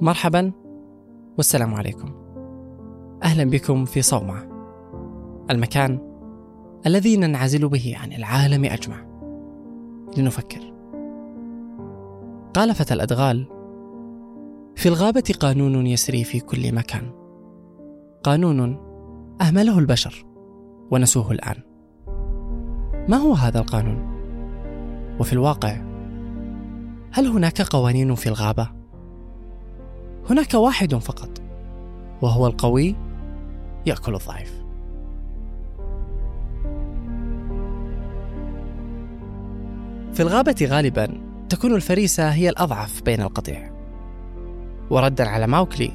مرحبا والسلام عليكم. أهلا بكم في صومعة. المكان الذي ننعزل به عن العالم أجمع. لنفكر. قال فتى الأدغال: في الغابة قانون يسري في كل مكان. قانون أهمله البشر ونسوه الآن. ما هو هذا القانون؟ وفي الواقع هل هناك قوانين في الغابة هناك واحد فقط وهو القوي يأكل الضعيف. في الغابة غالبا تكون الفريسة هي الأضعف بين القطيع. وردا على ماوكلي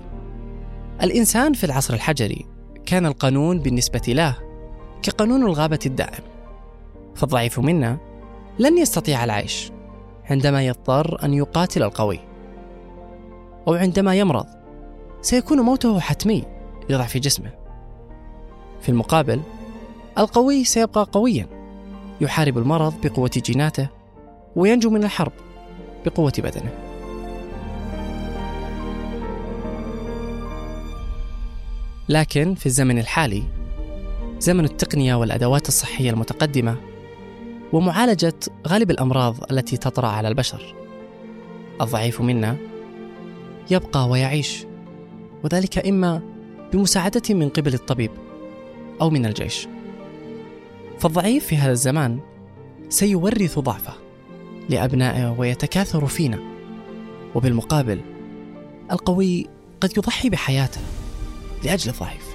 الإنسان في العصر الحجري كان القانون بالنسبة له كقانون الغابة الدائم. فالضعيف منا لن يستطيع العيش عندما يضطر أن يقاتل القوي. أو عندما يمرض سيكون موته حتمي لضعف جسمه في المقابل القوي سيبقى قويا يحارب المرض بقوة جيناته وينجو من الحرب بقوة بدنه لكن في الزمن الحالي زمن التقنية والأدوات الصحية المتقدمة ومعالجة غالب الأمراض التي تطرأ على البشر. الضعيف منا يبقى ويعيش. وذلك إما بمساعدة من قبل الطبيب أو من الجيش. فالضعيف في هذا الزمان سيورث ضعفه لأبنائه ويتكاثر فينا. وبالمقابل القوي قد يضحي بحياته لأجل الضعيف.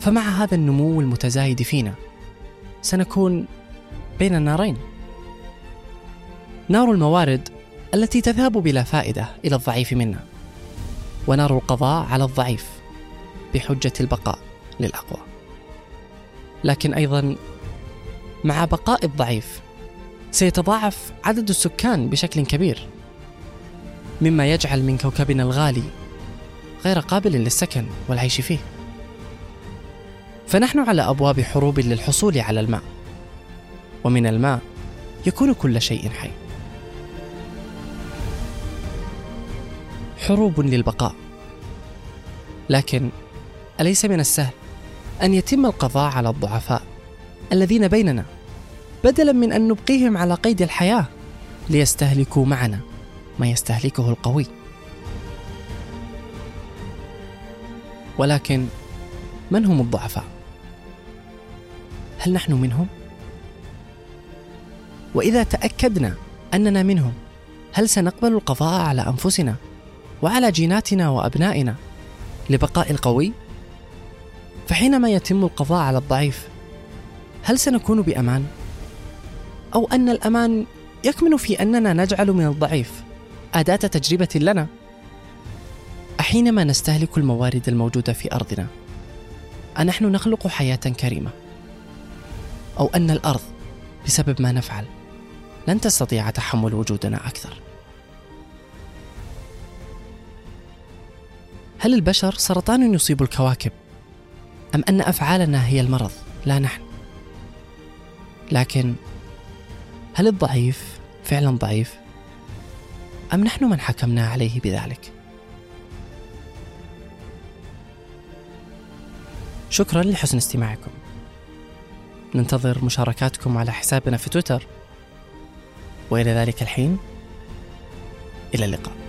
فمع هذا النمو المتزايد فينا سنكون بين النارين. نار الموارد التي تذهب بلا فائدة إلى الضعيف منا. ونار القضاء على الضعيف بحجة البقاء للأقوى. لكن أيضا مع بقاء الضعيف سيتضاعف عدد السكان بشكل كبير مما يجعل من كوكبنا الغالي غير قابل للسكن والعيش فيه. فنحن على أبواب حروب للحصول على الماء ومن الماء يكون كل شيء حي. حروب للبقاء. لكن أليس من السهل أن يتم القضاء على الضعفاء الذين بيننا بدلا من أن نبقيهم على قيد الحياة ليستهلكوا معنا ما يستهلكه القوي؟ ولكن من هم الضعفاء؟ هل نحن منهم؟ وإذا تأكدنا أننا منهم هل سنقبل القضاء على أنفسنا؟ وعلى جيناتنا وأبنائنا لبقاء القوي. فحينما يتم القضاء على الضعيف هل سنكون بأمان؟ أو أن الأمان يكمن في أننا نجعل من الضعيف أداة تجربة لنا؟ أحينما نستهلك الموارد الموجودة في أرضنا أنحن نخلق حياة كريمة؟ أو أن الأرض بسبب ما نفعل لن تستطيع تحمل وجودنا أكثر. هل البشر سرطان يصيب الكواكب؟ أم أن أفعالنا هي المرض لا نحن. لكن هل الضعيف فعلا ضعيف؟ أم نحن من حكمنا عليه بذلك؟ شكرا لحسن استماعكم. ننتظر مشاركاتكم على حسابنا في تويتر. وإلى ذلك الحين. إلى اللقاء.